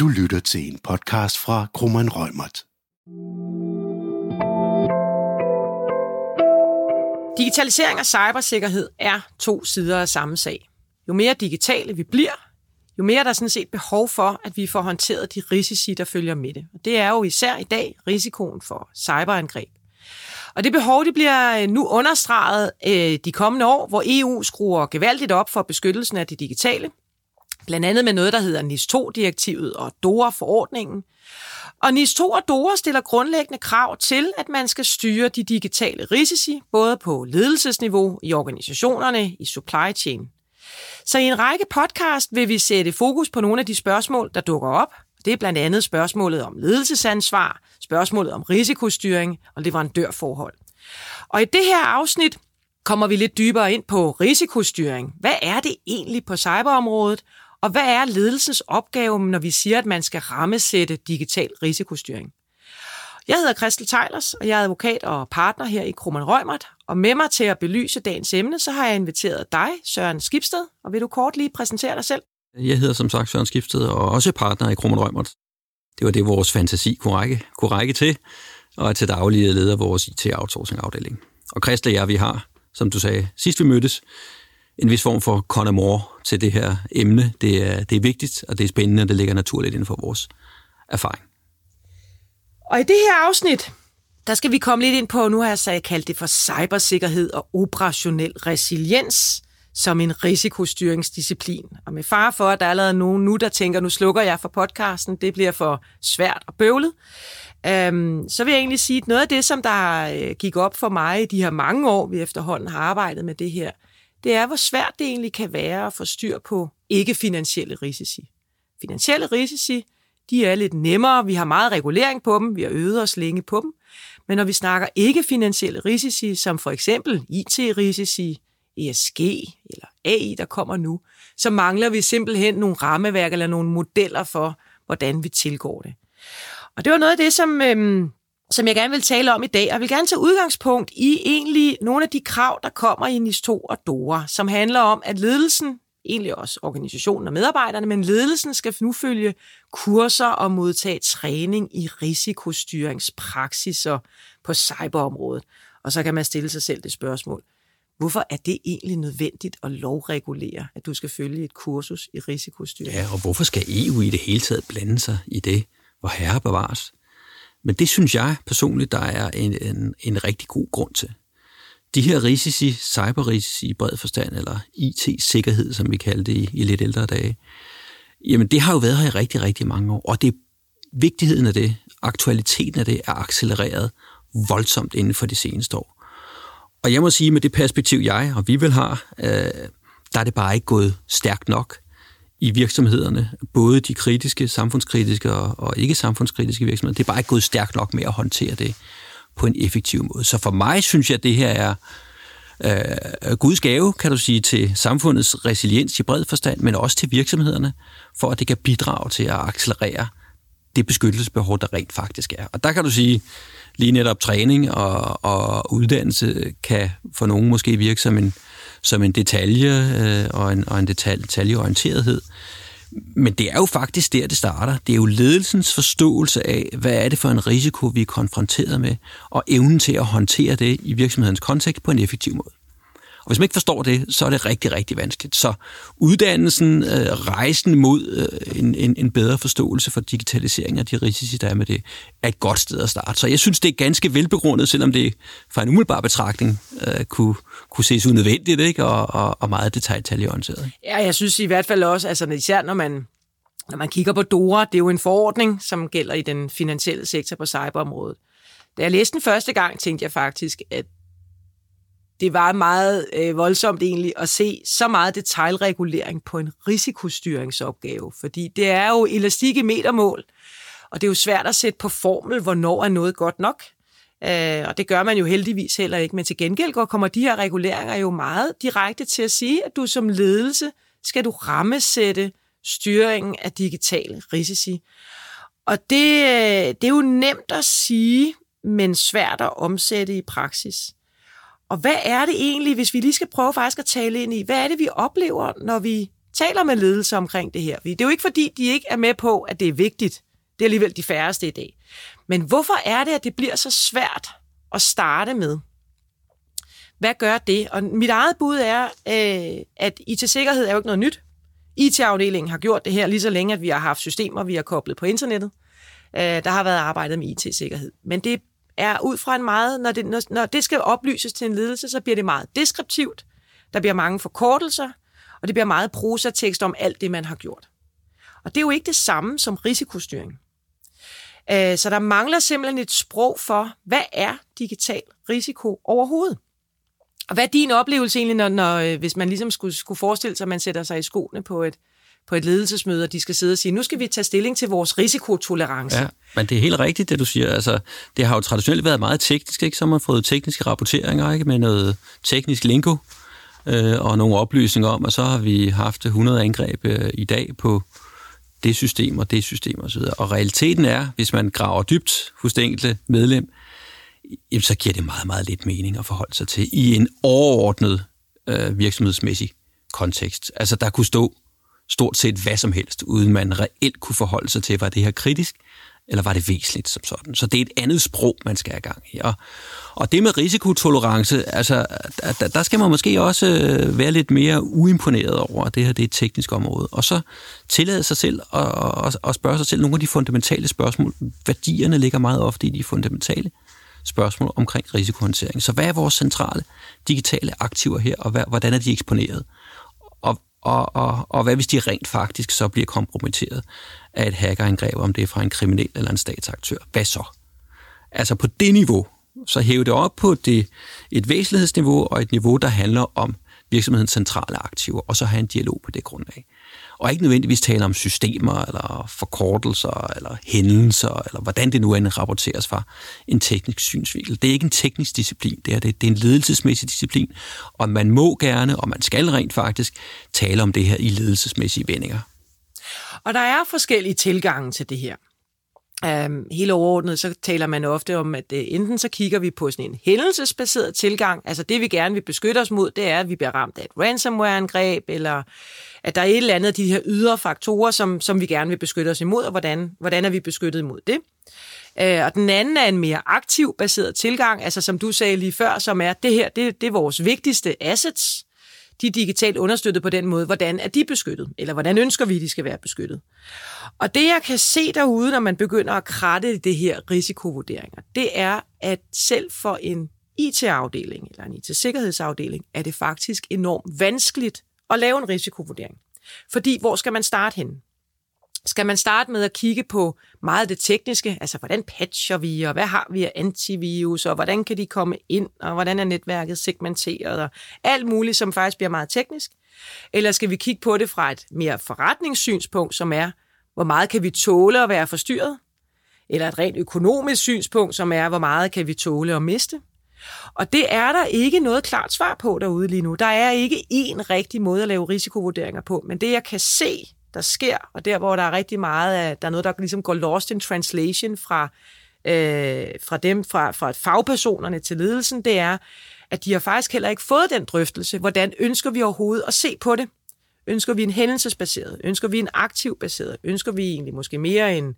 Du lytter til en podcast fra Krummeren Rømert. Digitalisering og cybersikkerhed er to sider af samme sag. Jo mere digitale vi bliver, jo mere er der sådan set behov for, at vi får håndteret de risici, der følger med det. Og det er jo især i dag risikoen for cyberangreb. Og det behov det bliver øh, nu understreget øh, de kommende år, hvor EU skruer gevaldigt op for beskyttelsen af det digitale. Blandt andet med noget, der hedder NIS2-direktivet og DORA-forordningen. Og NIS2 og DORA stiller grundlæggende krav til, at man skal styre de digitale risici, både på ledelsesniveau, i organisationerne, i supply chain. Så i en række podcast vil vi sætte fokus på nogle af de spørgsmål, der dukker op. Det er blandt andet spørgsmålet om ledelsesansvar, spørgsmålet om risikostyring og leverandørforhold. Og i det her afsnit kommer vi lidt dybere ind på risikostyring. Hvad er det egentlig på cyberområdet, og hvad er ledelsens opgave, når vi siger, at man skal rammesætte digital risikostyring? Jeg hedder Christel Tejlers, og jeg er advokat og partner her i Krummernd Rømert. Og med mig til at belyse dagens emne, så har jeg inviteret dig, Søren Skibsted. Og vil du kort lige præsentere dig selv? Jeg hedder som sagt Søren Skibsted, og også partner i Krummernd Rømert. Det var det, vores fantasi kunne række, kunne række til, og er til daglig leder vores IT-outsourcing-afdeling. Og Christel og jeg, vi har, som du sagde sidst vi mødtes, en vis form for konamor til det her emne. Det er, det er vigtigt, og det er spændende, og det ligger naturligt inden for vores erfaring. Og i det her afsnit, der skal vi komme lidt ind på, nu har jeg sagt, kaldt det for cybersikkerhed og operationel resiliens som en risikostyringsdisciplin. Og med far for, at der er allerede nogen nu, der tænker, nu slukker jeg for podcasten, det bliver for svært og bøvlet. Øhm, så vil jeg egentlig sige, at noget af det, som der øh, gik op for mig i de her mange år, vi efterhånden har arbejdet med det her, det er, hvor svært det egentlig kan være at få styr på ikke-finansielle risici. Finansielle risici, de er lidt nemmere, vi har meget regulering på dem, vi har øvet os længe på dem, men når vi snakker ikke-finansielle risici, som for eksempel IT-risici, ESG eller AI, der kommer nu, så mangler vi simpelthen nogle rammeværk eller nogle modeller for, hvordan vi tilgår det. Og det var noget af det, som, øhm, som jeg gerne vil tale om i dag. Og jeg vil gerne tage udgangspunkt i egentlig nogle af de krav, der kommer i NIS 2 og DORA, som handler om, at ledelsen, egentlig også organisationen og medarbejderne, men ledelsen skal nu følge kurser og modtage træning i risikostyringspraksiser på cyberområdet. Og så kan man stille sig selv det spørgsmål. Hvorfor er det egentlig nødvendigt at lovregulere, at du skal følge et kursus i risikostyring? Ja, og hvorfor skal EU i det hele taget blande sig i det, hvor herre bevares? Men det synes jeg personligt, der er en, en, en rigtig god grund til. De her risici, cyberrisici i bred forstand, eller IT-sikkerhed, som vi kalder det i, i lidt ældre dage, jamen det har jo været her i rigtig, rigtig mange år, og det vigtigheden af det, aktualiteten af det, er accelereret voldsomt inden for de seneste år. Og jeg må sige, med det perspektiv, jeg og vi vil have, øh, der er det bare ikke gået stærkt nok i virksomhederne, både de kritiske, samfundskritiske og, og ikke samfundskritiske virksomheder. Det er bare ikke gået stærkt nok med at håndtere det på en effektiv måde. Så for mig synes jeg, at det her er øh, Guds gave, kan du sige, til samfundets resiliens i bred forstand, men også til virksomhederne, for at det kan bidrage til at accelerere det beskyttelsesbehov, der rent faktisk er. Og der kan du sige, lige netop træning og, og uddannelse kan for nogen måske virke som en, som en detalje øh, og en, og en detalje, detaljeorienterethed. Men det er jo faktisk der, det starter. Det er jo ledelsens forståelse af, hvad er det for en risiko, vi er konfronteret med, og evnen til at håndtere det i virksomhedens kontekst på en effektiv måde. Og hvis man ikke forstår det, så er det rigtig, rigtig vanskeligt. Så uddannelsen, øh, rejsen mod øh, en, en, en bedre forståelse for digitalisering og de risici, der er med det, er et godt sted at starte. Så jeg synes, det er ganske velbegrundet, selvom det fra en umiddelbar betragtning øh, kunne, kunne ses unødvendigt ikke? Og, og, og meget detaljeorienteret. Ja, jeg synes i hvert fald også, altså især når man når man kigger på DORA, det er jo en forordning, som gælder i den finansielle sektor på cyberområdet. Da jeg læste den første gang, tænkte jeg faktisk, at det var meget øh, voldsomt egentlig at se så meget detaljregulering på en risikostyringsopgave, fordi det er jo elastik i metermål, og det er jo svært at sætte på formel, hvornår er noget godt nok. Øh, og det gør man jo heldigvis heller ikke, men til gengæld går, kommer de her reguleringer jo meget direkte til at sige, at du som ledelse skal du rammesætte styringen af digitale risici. Og det, øh, det er jo nemt at sige, men svært at omsætte i praksis. Og hvad er det egentlig, hvis vi lige skal prøve faktisk at tale ind i, hvad er det, vi oplever, når vi taler med ledelse omkring det her. Det er jo ikke fordi, de ikke er med på, at det er vigtigt. Det er alligevel de færreste i dag. Men hvorfor er det, at det bliver så svært at starte med? Hvad gør det? Og mit eget bud er, øh, at IT-sikkerhed er jo ikke noget nyt. IT-afdelingen har gjort det her lige så længe, at vi har haft systemer, vi har koblet på internettet. Øh, der har været arbejdet med IT-sikkerhed. Men det er ud fra en meget, når det, når, når det skal oplyses til en ledelse, så bliver det meget deskriptivt. Der bliver mange forkortelser, og det bliver meget prosatekst om alt det, man har gjort. Og det er jo ikke det samme som risikostyring. Øh, så der mangler simpelthen et sprog for, hvad er digital risiko overhovedet? Og hvad er din oplevelse egentlig, når, når, øh, hvis man ligesom skulle, skulle forestille sig, at man sætter sig i skoene på et, på et ledelsesmøde, og de skal sidde og sige, nu skal vi tage stilling til vores risikotolerance. Ja, men det er helt rigtigt, det du siger. Altså, det har jo traditionelt været meget teknisk, ikke? Så har man fået tekniske rapporteringer ikke? med noget teknisk lingo øh, og nogle oplysninger om, og så har vi haft 100 angreb øh, i dag på det system og det system osv. Og realiteten er, hvis man graver dybt hos det enkelte medlem, jamen, så giver det meget, meget lidt mening at forholde sig til i en overordnet øh, virksomhedsmæssig kontekst. Altså, der kunne stå stort set hvad som helst, uden man reelt kunne forholde sig til, var det her kritisk, eller var det væsentligt som sådan. Så det er et andet sprog, man skal have gang i. Og, og det med risikotolerance, altså, der, der skal man måske også øh, være lidt mere uimponeret over, at det her det er et teknisk område. Og så tillade sig selv at, at, at spørge sig selv nogle af de fundamentale spørgsmål. Værdierne ligger meget ofte i de fundamentale spørgsmål omkring risikohåndtering. Så hvad er vores centrale digitale aktiver her, og hvad, hvordan er de eksponeret? Og, og, og, hvad hvis de rent faktisk så bliver kompromitteret af et hackerangreb, om det er fra en kriminel eller en statsaktør? Hvad så? Altså på det niveau, så hæve det op på det, et væsentlighedsniveau og et niveau, der handler om virksomhedens centrale aktiver, og så have en dialog på det grundlag og ikke nødvendigvis tale om systemer, eller forkortelser, eller hændelser, eller hvordan det nu end rapporteres fra en teknisk synsvinkel. Det er ikke en teknisk disciplin, det er, det, det er en ledelsesmæssig disciplin, og man må gerne, og man skal rent faktisk, tale om det her i ledelsesmæssige vendinger. Og der er forskellige tilgange til det her. Um, helt overordnet, så taler man ofte om, at uh, enten så kigger vi på sådan en hændelsesbaseret tilgang, altså det vi gerne vil beskytte os mod, det er, at vi bliver ramt af et ransomware-angreb, eller at der er et eller andet af de her ydre faktorer, som, som vi gerne vil beskytte os imod, og hvordan, hvordan er vi beskyttet imod det. Uh, og den anden er en mere aktiv baseret tilgang, altså som du sagde lige før, som er, det her, det, det er vores vigtigste assets, de er digitalt understøttet på den måde, hvordan er de beskyttet, eller hvordan ønsker vi, de skal være beskyttet. Og det, jeg kan se derude, når man begynder at kratte det her risikovurderinger, det er, at selv for en IT-afdeling eller en IT-sikkerhedsafdeling, er det faktisk enormt vanskeligt at lave en risikovurdering. Fordi hvor skal man starte henne? Skal man starte med at kigge på meget det tekniske, altså hvordan patcher vi, og hvad har vi af antivirus, og hvordan kan de komme ind, og hvordan er netværket segmenteret, og alt muligt, som faktisk bliver meget teknisk? Eller skal vi kigge på det fra et mere forretningssynspunkt, som er, hvor meget kan vi tåle at være forstyrret? Eller et rent økonomisk synspunkt, som er, hvor meget kan vi tåle at miste? Og det er der ikke noget klart svar på derude lige nu. Der er ikke én rigtig måde at lave risikovurderinger på, men det jeg kan se, der sker, og der, hvor der er rigtig meget af, der er noget, der ligesom går lost in translation fra, øh, fra dem, fra, fra fagpersonerne til ledelsen, det er, at de har faktisk heller ikke fået den drøftelse. Hvordan ønsker vi overhovedet at se på det? Ønsker vi en hændelsesbaseret? Ønsker vi en aktiv baseret? Ønsker vi egentlig måske mere en,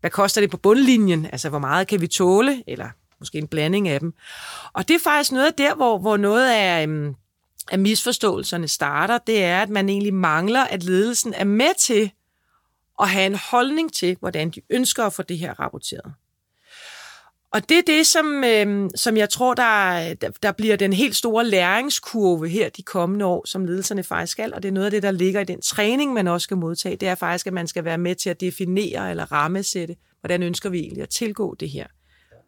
hvad koster det på bundlinjen? Altså, hvor meget kan vi tåle? Eller måske en blanding af dem. Og det er faktisk noget af der, hvor, hvor noget af, øhm, at misforståelserne starter, det er, at man egentlig mangler, at ledelsen er med til at have en holdning til, hvordan de ønsker at få det her rapporteret. Og det er det, som, øh, som jeg tror, der, der bliver den helt store læringskurve her de kommende år, som ledelserne faktisk skal, og det er noget af det, der ligger i den træning, man også skal modtage, det er faktisk, at man skal være med til at definere eller rammesætte, hvordan ønsker vi egentlig at tilgå det her,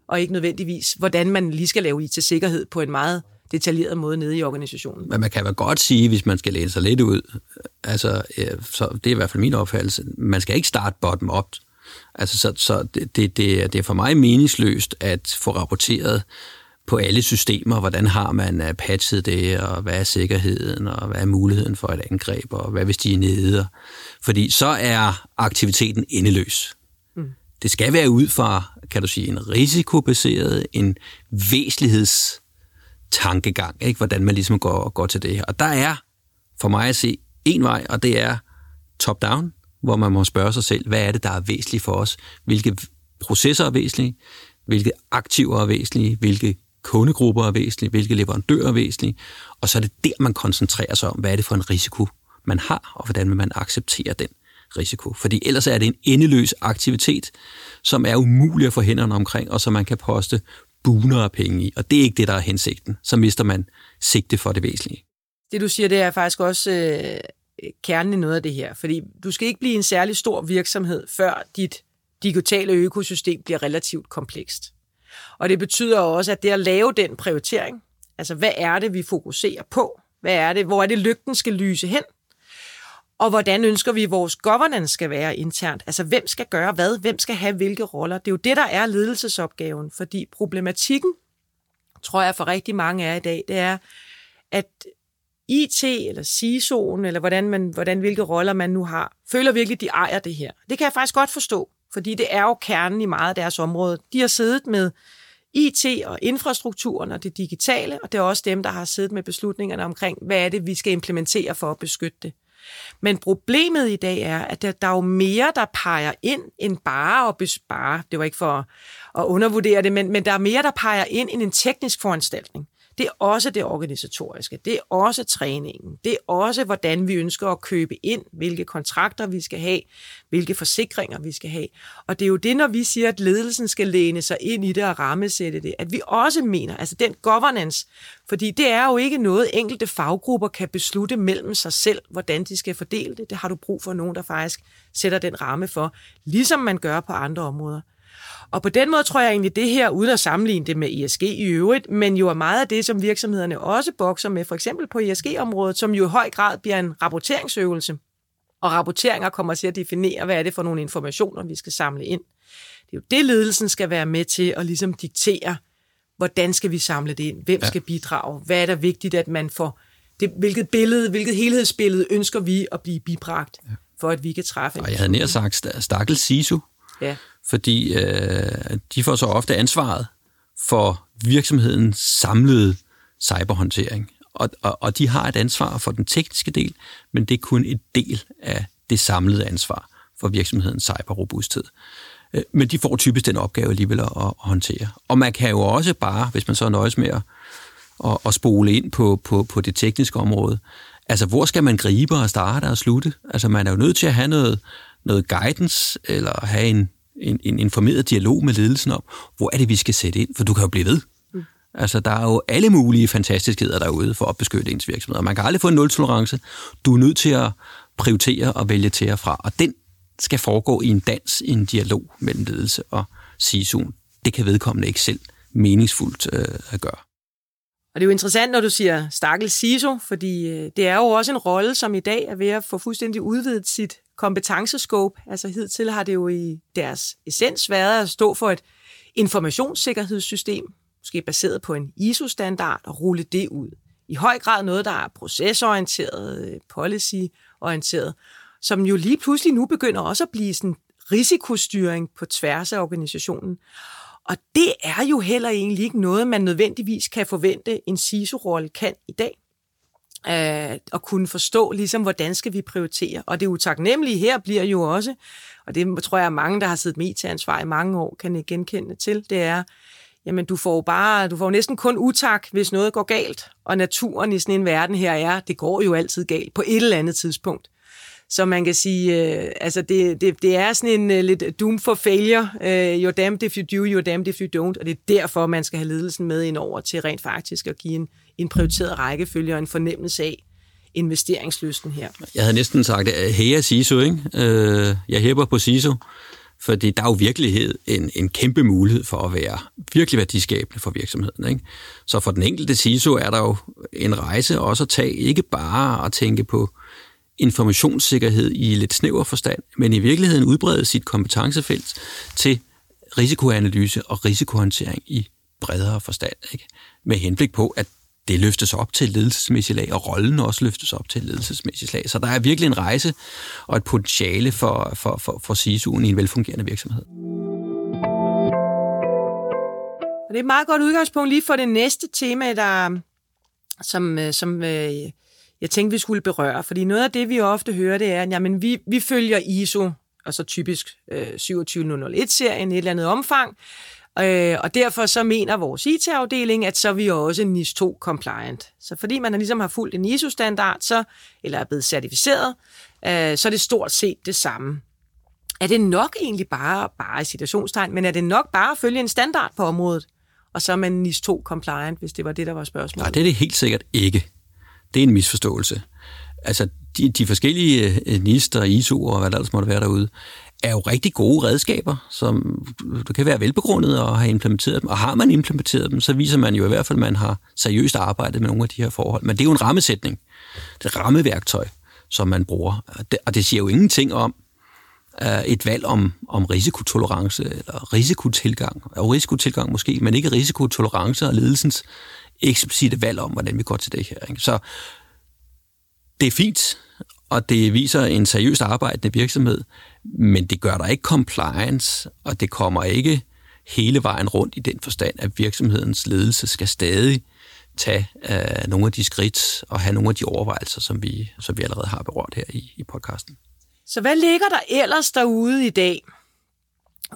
og ikke nødvendigvis, hvordan man lige skal lave IT-sikkerhed på en meget detaljeret måde nede i organisationen. Men man kan vel godt sige, hvis man skal læne sig lidt ud, altså, så det er i hvert fald min opfattelse, man skal ikke starte bottom-up. Altså, så, så det, det, det er for mig meningsløst at få rapporteret på alle systemer, hvordan har man øh, patchet det, og hvad er sikkerheden, og hvad er muligheden for et angreb, og hvad hvis de er nede. Fordi så er aktiviteten endeløs. Mm. Det skal være ud fra, kan du sige, en risikobaseret, en væsentligheds tankegang, ikke? hvordan man ligesom går, går til det her. Og der er for mig at se en vej, og det er top-down, hvor man må spørge sig selv, hvad er det, der er væsentligt for os? Hvilke processer er væsentlige? Hvilke aktiver er væsentlige? Hvilke kundegrupper er væsentlige? Hvilke leverandører er væsentlige? Og så er det der, man koncentrerer sig om, hvad er det for en risiko, man har, og hvordan vil man acceptere den risiko. Fordi ellers er det en endeløs aktivitet, som er umulig at få hænderne omkring, og som man kan poste buner af penge i. Og det er ikke det, der er hensigten. Så mister man sigte for det væsentlige. Det du siger, det er faktisk også øh, kernen i noget af det her. Fordi du skal ikke blive en særlig stor virksomhed, før dit digitale økosystem bliver relativt komplekst. Og det betyder også, at det at lave den prioritering, altså hvad er det, vi fokuserer på? Hvad er det, hvor er det, lygten skal lyse hen? Og hvordan ønsker vi, at vores governance skal være internt? Altså, hvem skal gøre hvad? Hvem skal have hvilke roller? Det er jo det, der er ledelsesopgaven, fordi problematikken, tror jeg for rigtig mange er i dag, det er, at IT eller CISO'en, eller hvordan, man, hvordan, hvilke roller man nu har, føler virkelig, de ejer det her. Det kan jeg faktisk godt forstå, fordi det er jo kernen i meget af deres område. De har siddet med IT og infrastrukturen og det digitale, og det er også dem, der har siddet med beslutningerne omkring, hvad er det, vi skal implementere for at beskytte det. Men problemet i dag er, at der, der er jo mere, der peger ind end bare at bespare. Det var ikke for at undervurdere det, men, men der er mere, der peger ind end en teknisk foranstaltning. Det er også det organisatoriske, det er også træningen, det er også, hvordan vi ønsker at købe ind, hvilke kontrakter vi skal have, hvilke forsikringer vi skal have. Og det er jo det, når vi siger, at ledelsen skal læne sig ind i det og rammesætte det, at vi også mener, altså den governance, fordi det er jo ikke noget, enkelte faggrupper kan beslutte mellem sig selv, hvordan de skal fordele det. Det har du brug for nogen, der faktisk sætter den ramme for, ligesom man gør på andre områder. Og på den måde tror jeg egentlig det her, uden at sammenligne det med ESG i øvrigt, men jo er meget af det, som virksomhederne også bokser med, for eksempel på ESG-området, som jo i høj grad bliver en rapporteringsøvelse. Og rapporteringer kommer til at definere, hvad er det for nogle informationer, vi skal samle ind. Det er jo det, ledelsen skal være med til at ligesom diktere, hvordan skal vi samle det ind, hvem ja. skal bidrage, hvad er der vigtigt, at man får, det, hvilket billede, hvilket helhedsbillede ønsker vi at blive bibragt, ja. for at vi kan træffe Og jeg havde nær sagt, stakkels SISU, ja fordi øh, de får så ofte ansvaret for virksomhedens samlede cyberhåndtering. Og, og, og de har et ansvar for den tekniske del, men det er kun en del af det samlede ansvar for virksomhedens cyberrobusthed. Øh, men de får typisk den opgave alligevel at, at håndtere. Og man kan jo også bare, hvis man så nøjes med at, at, at spole ind på, på, på det tekniske område, altså hvor skal man gribe og starte og slutte? Altså man er jo nødt til at have noget, noget guidance, eller have en, en, en informeret dialog med ledelsen om, hvor er det, vi skal sætte ind, for du kan jo blive ved. Mm. Altså, der er jo alle mulige fantastiskheder derude for at beskytte ens virksomhed, og man kan aldrig få en nul-tolerance. Du er nødt til at prioritere og vælge til og fra, og den skal foregå i en dans, i en dialog mellem ledelse og CISO'en. Det kan vedkommende ikke selv meningsfuldt øh, at gøre. Og det er jo interessant, når du siger stakkels CISO, fordi øh, det er jo også en rolle, som i dag er ved at få fuldstændig udvidet sit kompetencescope. Altså hidtil har det jo i deres essens været at stå for et informationssikkerhedssystem, måske baseret på en ISO-standard, og rulle det ud. I høj grad noget, der er procesorienteret, øh, policyorienteret, som jo lige pludselig nu begynder også at blive sådan risikostyring på tværs af organisationen. Og det er jo heller egentlig ikke noget, man nødvendigvis kan forvente, en CISO-rolle kan i dag øh, at kunne forstå, ligesom, hvordan skal vi prioritere. Og det utaknemmelige her bliver jo også, og det tror jeg, mange, der har siddet med til ansvar i mange år, kan genkende til, det er, jamen du får bare, du får næsten kun utak, hvis noget går galt. Og naturen i sådan en verden her er, det går jo altid galt på et eller andet tidspunkt. Så man kan sige, øh, altså det, det, det er sådan en øh, lidt doom for failure. Øh, you're damned if you do, you're damned if you don't. Og det er derfor, man skal have ledelsen med ind over til rent faktisk at give en, en prioriteret rækkefølge og en fornemmelse af investeringslysten her. Jeg havde næsten sagt, at heja SISO, ikke? Øh, jeg hæber på SISO, fordi der er jo virkelighed en, en kæmpe mulighed for at være virkelig værdiskabende for virksomheden. Ikke? Så for den enkelte CISO er der jo en rejse også at tage, ikke bare at tænke på informationssikkerhed i lidt snæver forstand, men i virkeligheden udbrede sit kompetencefelt til risikoanalyse og risikohåndtering i bredere forstand. Ikke? Med henblik på, at det løftes op til et ledelsesmæssigt lag, og rollen også løftes op til et ledelsesmæssigt lag. Så der er virkelig en rejse og et potentiale for, for, for, for SISU'en i en velfungerende virksomhed. Og det er et meget godt udgangspunkt lige for det næste tema, der, som, øh, som øh, jeg tænkte, vi skulle berøre. Fordi noget af det, vi ofte hører, det er, at jamen, vi, vi følger ISO, altså typisk øh, 27001-serien i et eller andet omfang, øh, og derfor så mener vores IT-afdeling, at så er vi også NIS 2 compliant. Så fordi man ligesom har fulgt en ISO-standard, så, eller er blevet certificeret, øh, så er det stort set det samme. Er det nok egentlig bare, bare i situationstegn, men er det nok bare at følge en standard på området? Og så er man NIS 2 compliant, hvis det var det, der var spørgsmålet. Nej, det er det helt sikkert ikke. Det er en misforståelse. Altså, de, de forskellige øh, nister, ISO'er og og hvad der ellers måtte være derude, er jo rigtig gode redskaber, som du kan være velbegrundet og have implementeret dem. Og har man implementeret dem, så viser man jo i hvert fald, at man har seriøst arbejdet med nogle af de her forhold. Men det er jo en rammesætning. Det er et rammeværktøj, som man bruger. Og det siger jo ingenting om, Øh, et valg om, om risikotolerance eller risikotilgang. Og risikotilgang måske, men ikke risikotolerance og ledelsens eksplicite valg om, hvordan vi går til det her. Ikke? Så det er fint, og det viser en seriøst arbejdende virksomhed, men det gør der ikke compliance, og det kommer ikke hele vejen rundt i den forstand, at virksomhedens ledelse skal stadig tage øh, nogle af de skridt og have nogle af de overvejelser, som vi, som vi allerede har berørt her i, i podcasten. Så hvad ligger der ellers derude i dag?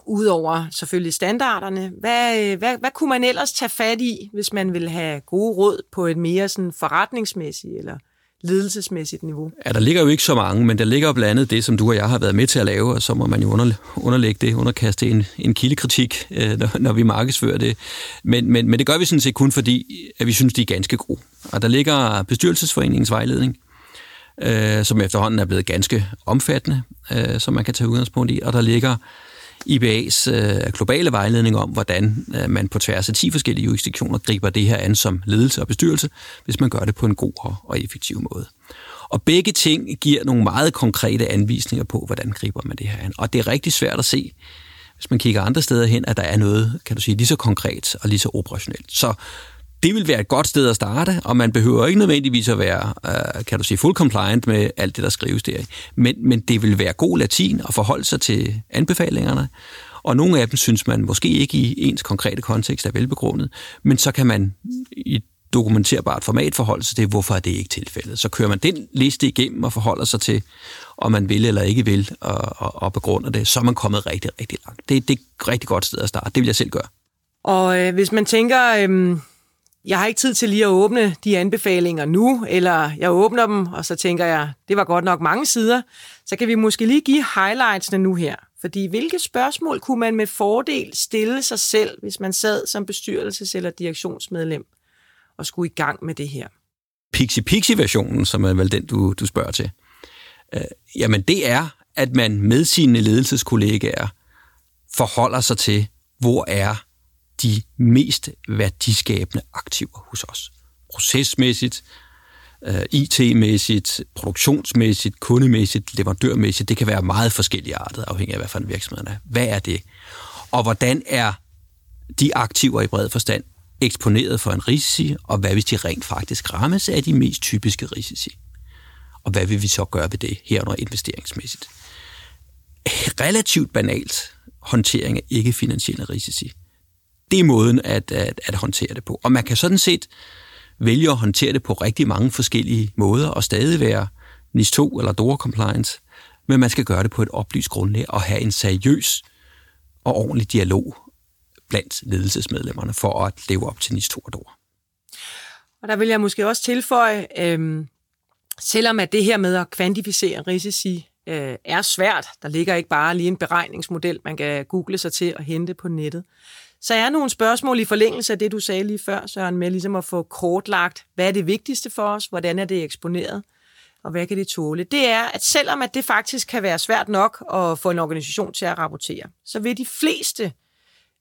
Udover selvfølgelig standarderne, hvad, øh, hvad, hvad kunne man ellers tage fat i, hvis man vil have gode råd på et mere sådan forretningsmæssigt eller ledelsesmæssigt niveau? Ja, der ligger jo ikke så mange, men der ligger jo blandt andet det, som du og jeg har været med til at lave, og så må man jo under, underlægge det, underkaste en, en kildekritik, øh, når, når vi markedsfører det. Men, men, men det gør vi sådan set kun fordi, at vi synes, de er ganske gode. Og der ligger bestyrelsesforeningens vejledning, øh, som efterhånden er blevet ganske omfattende, øh, som man kan tage udgangspunkt i, og der ligger IBA's øh, globale vejledning om, hvordan øh, man på tværs af 10 forskellige jurisdiktioner griber det her an som ledelse og bestyrelse, hvis man gør det på en god og, og effektiv måde. Og begge ting giver nogle meget konkrete anvisninger på, hvordan griber man det her an. Og det er rigtig svært at se, hvis man kigger andre steder hen, at der er noget, kan du sige, lige så konkret og lige så operationelt. Så det vil være et godt sted at starte, og man behøver ikke nødvendigvis at være, øh, kan du sige, full compliant med alt det, der skrives der. Men, men det vil være god latin at forholde sig til anbefalingerne, og nogle af dem synes man måske ikke i ens konkrete kontekst er velbegrundet, men så kan man i dokumenterbart format forholde sig til, hvorfor er det ikke tilfældet. Så kører man den liste igennem og forholder sig til, om man vil eller ikke vil, og, og, og begrunder det, så er man kommet rigtig, rigtig langt. Det, det er et rigtig godt sted at starte. Det vil jeg selv gøre. Og øh, hvis man tænker, øh, jeg har ikke tid til lige at åbne de anbefalinger nu, eller jeg åbner dem, og så tænker jeg, det var godt nok mange sider, så kan vi måske lige give highlightsene nu her. Fordi hvilke spørgsmål kunne man med fordel stille sig selv, hvis man sad som bestyrelses- eller direktionsmedlem og skulle i gang med det her? Pixie-Pixie-versionen, som er vel den, du, du spørger til, øh, jamen det er, at man med sine ledelseskollegaer forholder sig til, hvor er de mest værdiskabende aktiver hos os. Procesmæssigt, øh, IT-mæssigt, produktionsmæssigt, kundemæssigt, leverandørmæssigt. Det kan være meget forskellige arter, afhængig af, hvad for en virksomhed er. Hvad er det? Og hvordan er de aktiver i bred forstand eksponeret for en risici, og hvad hvis de rent faktisk rammes af de mest typiske risici? Og hvad vil vi så gøre ved det herunder investeringsmæssigt? Relativt banalt håndtering af ikke-finansielle risici det er måden at, at, at håndtere det på. Og man kan sådan set vælge at håndtere det på rigtig mange forskellige måder, og stadig være NIS 2 eller DORA compliance, men man skal gøre det på et oplyst grundlag og have en seriøs og ordentlig dialog blandt ledelsesmedlemmerne for at leve op til NIS 2 og DORA. Og der vil jeg måske også tilføje, øhm, selvom at det her med at kvantificere risici øh, er svært, der ligger ikke bare lige en beregningsmodel, man kan google sig til og hente på nettet, så er nogle spørgsmål i forlængelse af det, du sagde lige før, Søren, med ligesom at få kortlagt, hvad er det vigtigste for os, hvordan er det eksponeret, og hvad kan det tåle. Det er, at selvom at det faktisk kan være svært nok at få en organisation til at rapportere, så vil de fleste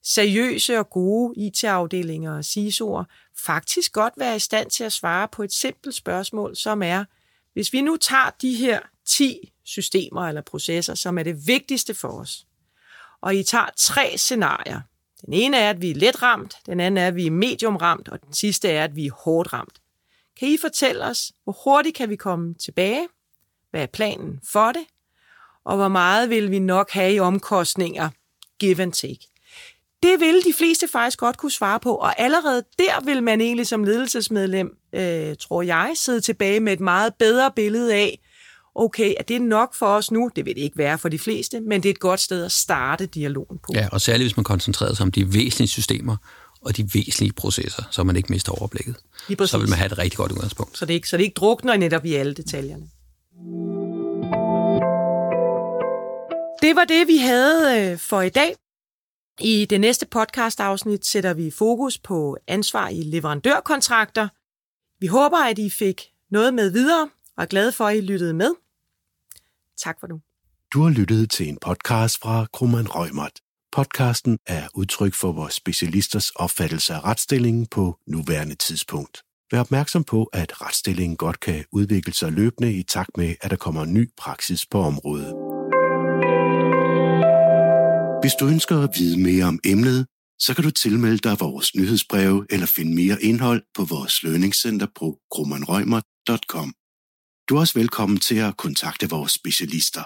seriøse og gode IT-afdelinger og CISO'er faktisk godt være i stand til at svare på et simpelt spørgsmål, som er, hvis vi nu tager de her 10 systemer eller processer, som er det vigtigste for os, og I tager tre scenarier, den ene er, at vi er let ramt, den anden er, at vi er medium ramt, og den sidste er, at vi er hårdt ramt. Kan I fortælle os, hvor hurtigt kan vi komme tilbage? Hvad er planen for det? Og hvor meget vil vi nok have i omkostninger, give and take? Det vil de fleste faktisk godt kunne svare på, og allerede der vil man egentlig som ledelsesmedlem, øh, tror jeg, sidde tilbage med et meget bedre billede af, okay, er det nok for os nu? Det vil det ikke være for de fleste, men det er et godt sted at starte dialogen på. Ja, og særligt hvis man koncentrerer sig om de væsentlige systemer og de væsentlige processer, så man ikke mister overblikket. Så vil man have et rigtig godt udgangspunkt. Så det ikke, så det ikke drukner netop i alle detaljerne. Det var det, vi havde øh, for i dag. I det næste podcast-afsnit sætter vi fokus på ansvar i leverandørkontrakter. Vi håber, at I fik noget med videre, og er glade for, at I lyttede med. Tak for nu. Du har lyttet til en podcast fra Krummeren Rømert. Podcasten er udtryk for vores specialisters opfattelse af retsstillingen på nuværende tidspunkt. Vær opmærksom på, at retsstillingen godt kan udvikle sig løbende i takt med, at der kommer ny praksis på området. Hvis du ønsker at vide mere om emnet, så kan du tilmelde dig vores nyhedsbreve eller finde mere indhold på vores lønningscenter på grummanrøgmer.com. Du er også velkommen til at kontakte vores specialister.